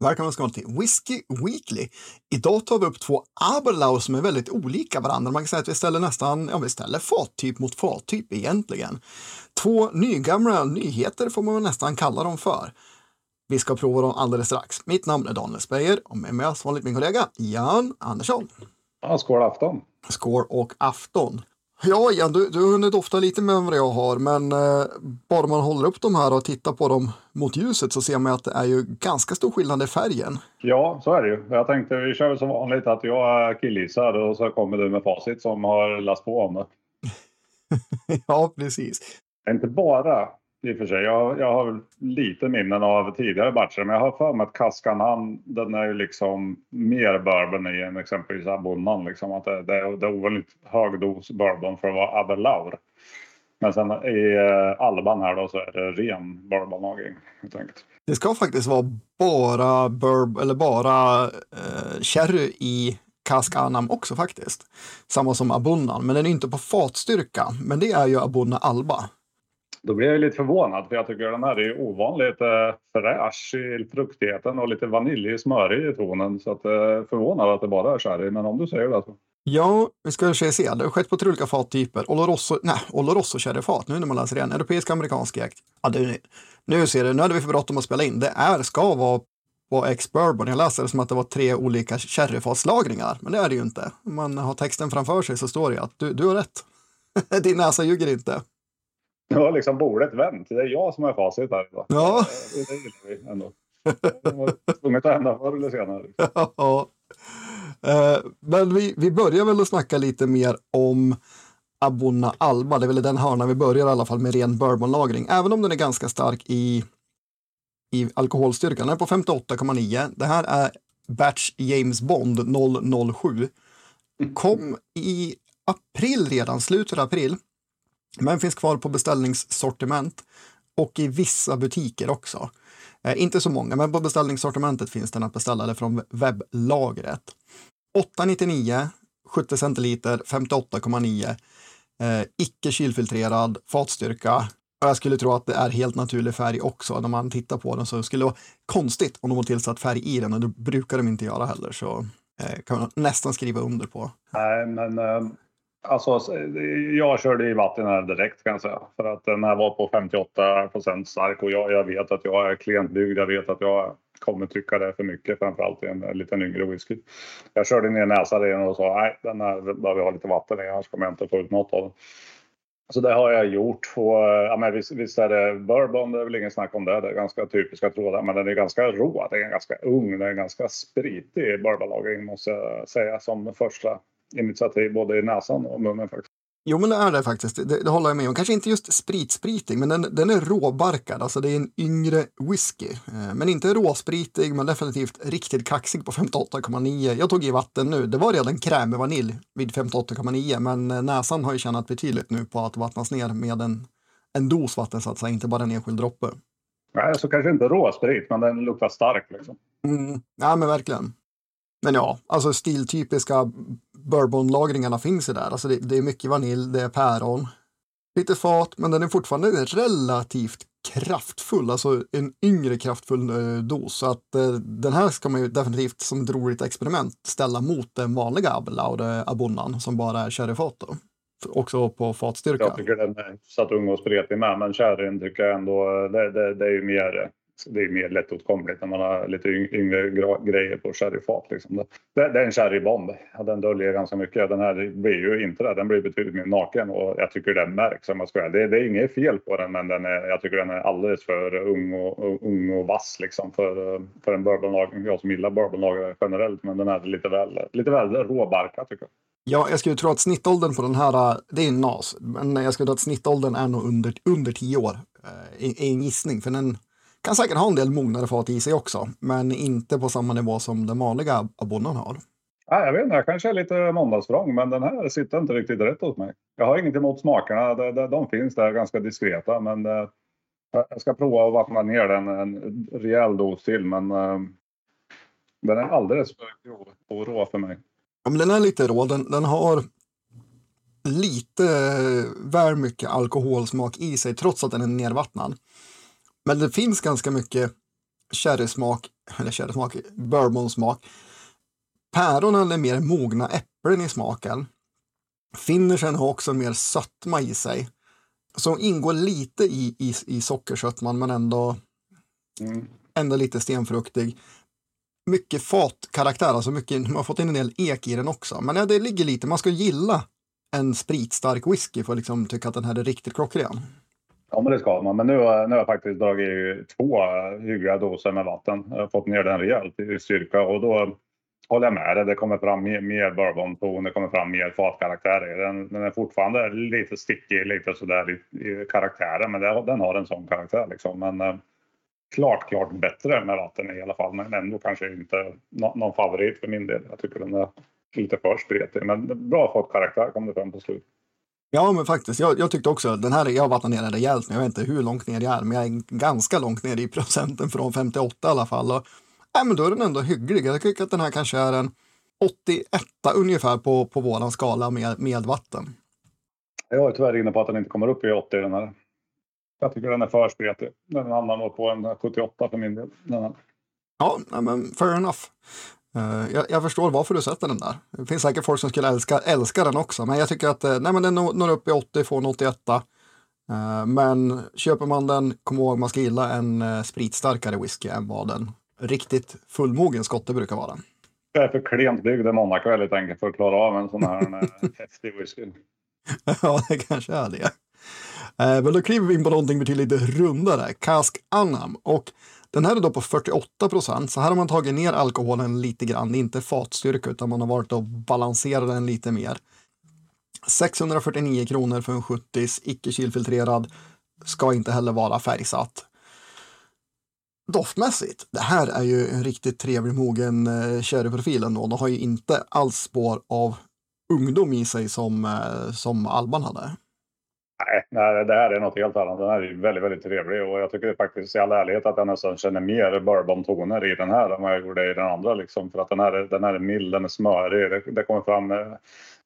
Välkommen ska till Whiskey Weekly. Idag tar vi upp två Aberlour som är väldigt olika varandra. Man kan säga att vi ställer nästan, ja vi ställer fattyp mot fattyp egentligen. Två nygamla nyheter får man väl nästan kalla dem för. Vi ska prova dem alldeles strax. Mitt namn är Daniel Speyer och med mig som vanligt min kollega Jan Andersson. Ja, skål afton! Skål och afton! Ja, Jan, du, du har hunnit dofta lite mer än vad jag har, men eh, bara man håller upp de här och tittar på dem mot ljuset så ser man att det är ju ganska stor skillnad i färgen. Ja, så är det ju. Jag tänkte vi kör som vanligt att jag killgissar och så kommer du med facit som har last på om det. ja, precis. Inte bara i och för sig. Jag, jag har lite minnen av tidigare matcher men jag har för mig att Kaskan den är ju liksom mer bourbon i än exempelvis Abunnan. Liksom. Att det, det, det är ovanligt hög dos bourbon för att vara Abelaur. Men sen i eh, Alban här då så är det ren bourbonlagring helt enkelt. Det ska faktiskt vara bara burb eller bara eh, sherry i Kaskanam också faktiskt. Samma som Abunnan, men den är inte på fatstyrka. Men det är ju Abunna Alba. Då blir jag lite förvånad för jag tycker den här är ovanligt eh, fräsch i fruktigheten och lite vaniljig smörig i tonen. Så att, eh, förvånad att det bara är sherry, men om du säger det så. Ja, vi ska se. Det har skett på tre olika fattyper. Oloroso, nej, Oloroso sherryfat, nu när man läser igen. Europeisk amerikansk jäkt. Ja, det, nu ser du, nu hade vi för bråttom att spela in. Det är, ska vara på ex-bourbon. Jag läste det som att det var tre olika sherryfatslagringar, men det är det ju inte. Om man har texten framför sig så står det att du, du har rätt. Din näsa ljuger inte. Nu har liksom bordet vänt. Det är jag som är facit här. Då. Ja. Det, det gillar vi ändå. Det var tvunget att hända förr eller senare. Ja. Eh, men vi, vi börjar väl att snacka lite mer om Abonna Alba. Det är väl den hörnan vi börjar i alla fall med ren bourbonlagring. Även om den är ganska stark i, i alkoholstyrkan. Den är på 58,9. Det här är Batch James Bond 007. Kom i april redan, slutet av april. Men finns kvar på beställningssortiment och i vissa butiker också. Eh, inte så många, men på beställningssortimentet finns den att beställa det från webblagret. 899, 70 centiliter, 58,9. Eh, icke kylfiltrerad fatstyrka. Och jag skulle tro att det är helt naturlig färg också. När man tittar på den så skulle det vara konstigt om de har tillsatt färg i den och det brukar de inte göra heller. Så eh, kan man nästan skriva under på. Nej, men eh, Alltså, jag körde i vatten här direkt kan jag säga. För att den här var på 58 procent stark och jag, jag vet att jag är klentbyggd. Jag vet att jag kommer tycka det är för mycket, framförallt i en, en liten yngre whisky. Jag körde ner näsan i den och sa nej, den här behöver ha lite vatten i, annars kommer jag inte få ut något av den. Så det har jag gjort. Och, eh, ja, men visst, visst är det bourbon, det är väl ingen snack om det. Det är ganska typiska trådar, men den är ganska rå. Den är ganska ung, den är ganska spritig bourbonlagring måste jag säga som första initiativ både i näsan och munnen faktiskt. Jo, men det är det faktiskt. Det, det håller jag med om. Kanske inte just spritspritig, men den, den är råbarkad. Alltså det är en yngre whisky. Eh, men inte råspritig, men definitivt riktigt kaxig på 58,9. Jag tog i vatten nu. Det var redan krämig vanilj vid 58,9, men eh, näsan har ju tjänat betydligt nu på att vattnas ner med en, en dos vatten så att säga, inte bara en enskild droppe. Nej, så kanske inte råsprit, men den luktar stark liksom. Mm, ja, men verkligen. Men ja, alltså stiltypiska bourbonlagringarna finns ju där. Alltså det, det, är mycket vanilj, det är päron. Lite fat, men den är fortfarande relativt kraftfull, alltså en yngre kraftfull eh, dos. Så att eh, den här ska man ju definitivt som ett roligt experiment ställa mot den vanliga Abelaude Abonnan som bara är sherryfat. Då. Också på fatstyrka. Jag tycker den är satt ung och spretig med, men sherryn tycker jag ändå, eh, det, det, det är ju mer eh, det är mer lättåtkomligt när man har lite yngre grejer på sherryfat. Liksom. Det, det, är en sherrybomb. Den döljer ganska mycket. Den här blir ju inte det. Den blir betydligt mer naken och jag tycker den märks om jag ska det, det är inget fel på den men den är, jag tycker den är alldeles för ung och, ung och vass liksom för, för en bourbonlagring. Jag som gillar bourbonlagare generellt men den är lite väl, lite väl råbarkad tycker jag. Ja, jag skulle tro att snittåldern på den här, det är en NAS, men jag skulle tro att snittåldern är nog under, under tio år. Eh, är en gissning, för den, kan säkert ha en del mognare fat i sig också, men inte på samma nivå som den vanliga abonnan har. Ja, jag vet inte, jag kanske är lite måndagsvrång, men den här sitter inte riktigt rätt hos mig. Jag har inget emot smakerna, de, de, de finns där ganska diskreta, men uh, jag ska prova att vattna ner den en rejäl dos till, men uh, den är alldeles för grov och rå för mig. Ja, men den är lite rå, den, den har lite väl mycket alkoholsmak i sig, trots att den är nervattnad. Men det finns ganska mycket sherrysmak eller sherrysmak, bourbonsmak. Päronen är mer mogna äpplen i smaken. Finishen har också mer sötma i sig. Som ingår lite i, i, i sockersötman men ändå, mm. ändå lite stenfruktig. Mycket fatkaraktär, alltså mycket, man har fått in en del ek i den också. Men ja, det ligger lite, man ska gilla en spritstark whisky för att liksom tycka att den här är riktigt klockren. Ja, men det ska man. Men nu, nu har jag faktiskt dragit två hyggliga doser med vatten. Jag har fått ner den rejält i styrka och då håller jag med dig. Det kommer fram mer, mer bourbon det kommer fram mer fatkaraktär den. Den är fortfarande lite stickig, lite sådär i, i karaktären, men det, den har en sån karaktär liksom. Men eh, klart, klart bättre med vatten i alla fall, men ändå kanske inte no, någon favorit för min del. Jag tycker den är lite för spretig, men bra fatkaraktär kom det fram på slutet. Ja, men faktiskt. Jag, jag tyckte också den här, jag har vattnat ner den rejält nu. Jag vet inte hur långt ner jag är, men jag är ganska långt ner i procenten från 58 i alla fall. Och nej, men då är den ändå hygglig. Jag tycker att den här kanske är en 81 ungefär på, på våran skala med, med vatten. Jag är tyvärr inne på att den inte kommer upp i 80 den här. Jag tycker den är för spretig. Den hamnar nog på en 78 för min del. Ja, men fair enough. Uh, jag, jag, förstår varför du sätter den där. Det finns säkert folk som skulle älska, älska den också, men jag tycker att uh, nej, men den når upp i 80, får en 81. Uh, men köper man den, kom ihåg man ska gilla en spritstarkare whisky än vad den riktigt fullmogen skotte brukar vara. Jag är för klent byggd i Monaco väldigt enkelt för att klara av en sån här häftig whisky. ja, det kanske är det. Eh, men då kliver vi in på någonting betydligt rundare, Cask Anham. Och den här är då på 48 procent, så här har man tagit ner alkoholen lite grann. Det är inte fatstyrka, utan man har varit och balanserat den lite mer. 649 kronor för en 70 icke kylfiltrerad. Ska inte heller vara färgsatt doftmässigt, det här är ju en riktigt trevlig mogen eh, sherryprofil ändå. Den har ju inte alls spår av ungdom i sig som, eh, som Alban hade. Nej, det här är något helt annat. Den här är väldigt, väldigt trevlig och jag tycker faktiskt i all ärlighet att jag nästan känner mer bourbon-toner i den här än vad jag gjorde i den andra liksom. För att den här, den här är mild, den är smörig. Det, det kommer fram eh,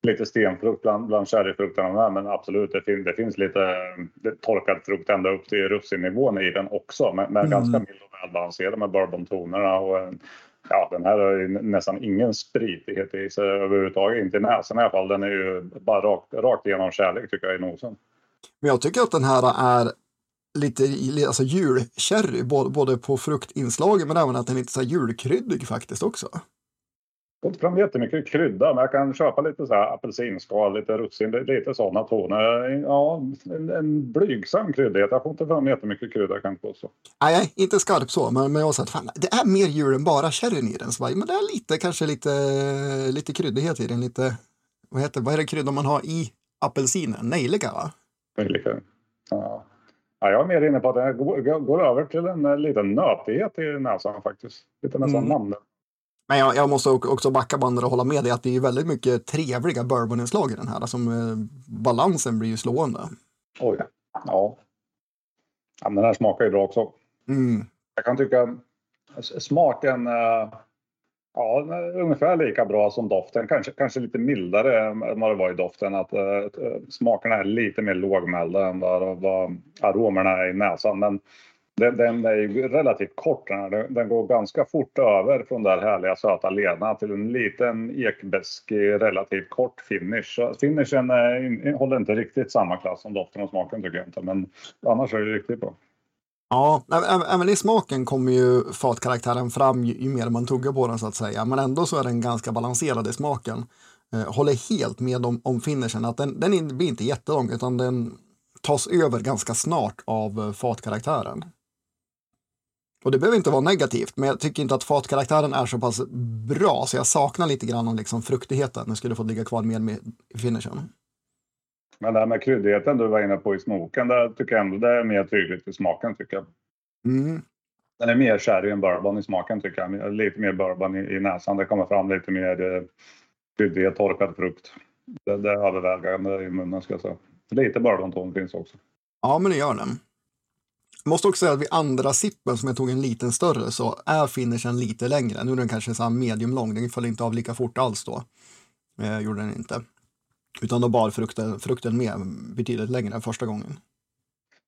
lite stenfrukt bland, bland sherryfrukterna med, men absolut, det, fin, det finns lite det, torkad frukt ända upp till russinnivån i den också, men, men mm. ganska mild och välbalanserad med bourbontonerna. Och, ja, den här har ju nästan ingen spritighet i sig överhuvudtaget, inte i näsan i alla fall. Den är ju bara rakt, rakt igenom kärlek tycker jag i nosen. Men jag tycker att den här är lite alltså julsherry, både på fruktinslaget men även att den är lite så julkryddig faktiskt också får inte fram jättemycket krydda, men jag kan köpa lite så här apelsinskal, lite russin, lite sådana toner. Ja, en, en blygsam kryddighet. Jag får inte fram jättemycket krydda kan jag påstå. Nej, inte skarp så, men, men jag har sett fan, det är mer djur än bara sherryn i den. Så, men det är lite, kanske lite, lite kryddighet i den. Lite, vad, heter, vad är det krydda man har i apelsinen? Nejlika, va? Nejlika, ja. Ja, jag är mer inne på att det går, går över till en liten nötighet i näsan faktiskt. Lite nästan mm. mandel. Men jag, jag, måste också backa bandet och hålla med dig att det är väldigt mycket trevliga bourboninslag i den här. Alltså, balansen blir ju slående. Oj, ja. ja men den här smakar ju bra också. Mm. Jag kan tycka smaken uh, ja, ungefär lika bra som doften. Kanske, kanske lite mildare än vad det var i doften. Att äh, smakerna är lite mer lågmälda än vad, vad aromerna är i näsan. Men den, den är ju relativt kort den här. Den, går ganska fort över från det här härliga söta lena till en liten ekbeskig, relativt kort finish. Finishen eh, är, håller inte riktigt samma klass som doften och smaken tycker jag inte. Men annars är det riktigt bra. Ja, även i smaken kommer ju fatkaraktären fram ju, ju mer man tuggar på den så att säga. Men ändå så är den ganska balanserad i smaken. Eh, håller helt med om, om finishen. Att den, den blir inte jättelång utan den tas över ganska snart av eh, fatkaraktären. Och det behöver inte vara negativt, men jag tycker inte att fatkaraktären är så pass bra, så jag saknar lite grann om liksom fruktigheten. Den skulle fått ligga kvar mer med finishen. Men det här med kryddigheten du var inne på i smoken, det tycker jag ändå det är mer tydligt i smaken tycker jag. Mm. Den är mer sherry än bourbon i smaken tycker jag. Lite mer bourbon i, i näsan. Det kommer fram lite mer eh, kryddighet, torkad frukt. Det, det är övervägande i munnen ska jag säga. Lite bourbonton finns också. Ja, men det gör den. Måste också säga att vid andra sippen som jag tog en liten större så är finishen lite längre. Nu är den kanske så medium lång, den föll inte av lika fort alls då. Eh, gjorde den inte. Utan då bar frukten, frukten med betydligt längre än första gången.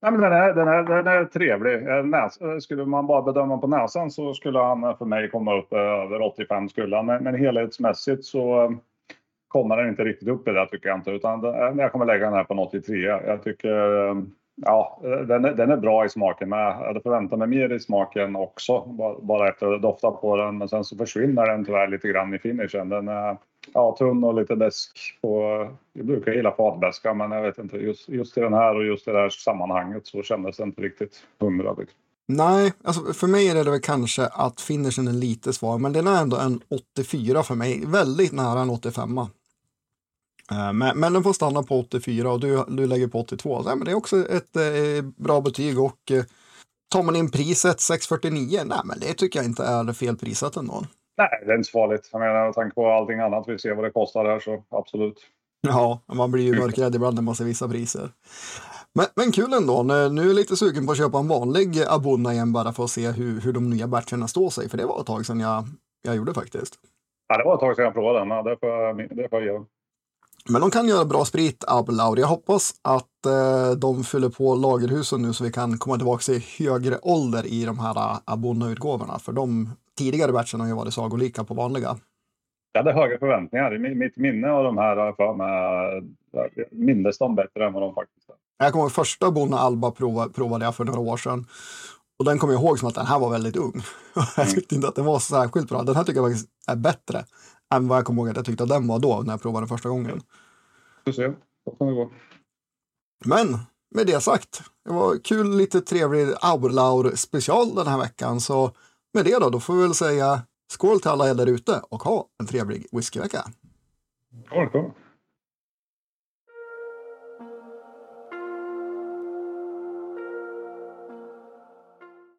Nej, men den, är, den, är, den är trevlig. Eh, näs, eh, skulle man bara bedöma på näsan så skulle han eh, för mig komma upp över 85 skulle han. Men, men helhetsmässigt så kommer den inte riktigt upp i det tycker jag inte. Utan den, jag kommer lägga den här på en 83. Jag tycker ja, den är, den är bra i smaken men jag hade förväntat mig mer i smaken också. Bara efter att dofta på den. Men sen så försvinner den tyvärr lite grann i finishen. Den är ja, tunn och lite besk. På, jag brukar gilla fatbeska, men jag vet inte. Just, just i den här och just i det här sammanhanget så kändes det inte riktigt hundra. Liksom. Nej, alltså för mig är det väl kanske att finishen är lite svag, men den är ändå en 84 för mig. Väldigt nära en 85. Eh, men, men den får stanna på 84 och du, du lägger på 82. Nej, men det är också ett eh, bra betyg och eh, tar man in priset 649, nej men det tycker jag inte är fel prissatt ändå. Nej, det är inte så farligt. Jag menar med tanke på allting annat vi ser vad det kostar här så absolut. Ja, man blir ju mörkrädd ibland när man ser vissa priser. Men, men kul ändå. Nu är jag lite sugen på att köpa en vanlig Abonna igen bara för att se hur, hur de nya batcherna står sig. För det var ett tag sedan jag, jag gjorde faktiskt. Ja, det var ett tag sedan jag provade den. Ja, det får jag, det får jag. Men de kan göra bra sprit, Ablaur. Jag hoppas att eh, de fyller på lagerhusen nu så vi kan komma tillbaka i högre ålder i de här eh, Abonna-utgåvorna. För de tidigare batchen har ju varit sagolika på vanliga. Jag hade höga förväntningar. Mitt minne av de här för mig, mindes de bättre än vad de faktiskt är. Jag kommer ihåg första Bonna Alba provade, provade jag för några år sedan. Och den kommer jag ihåg som att den här var väldigt ung. jag tyckte inte att den var särskilt bra. Den här tycker jag faktiskt är bättre än vad jag kommer ihåg att jag tyckte att den var då när jag provade den första gången. Ser, så kan det gå. Men med det sagt, det var kul, lite trevlig Aurlaur special den här veckan. Så med det då, då får vi väl säga skål till alla er där ute och ha en trevlig whiskyvecka. Skål, skål.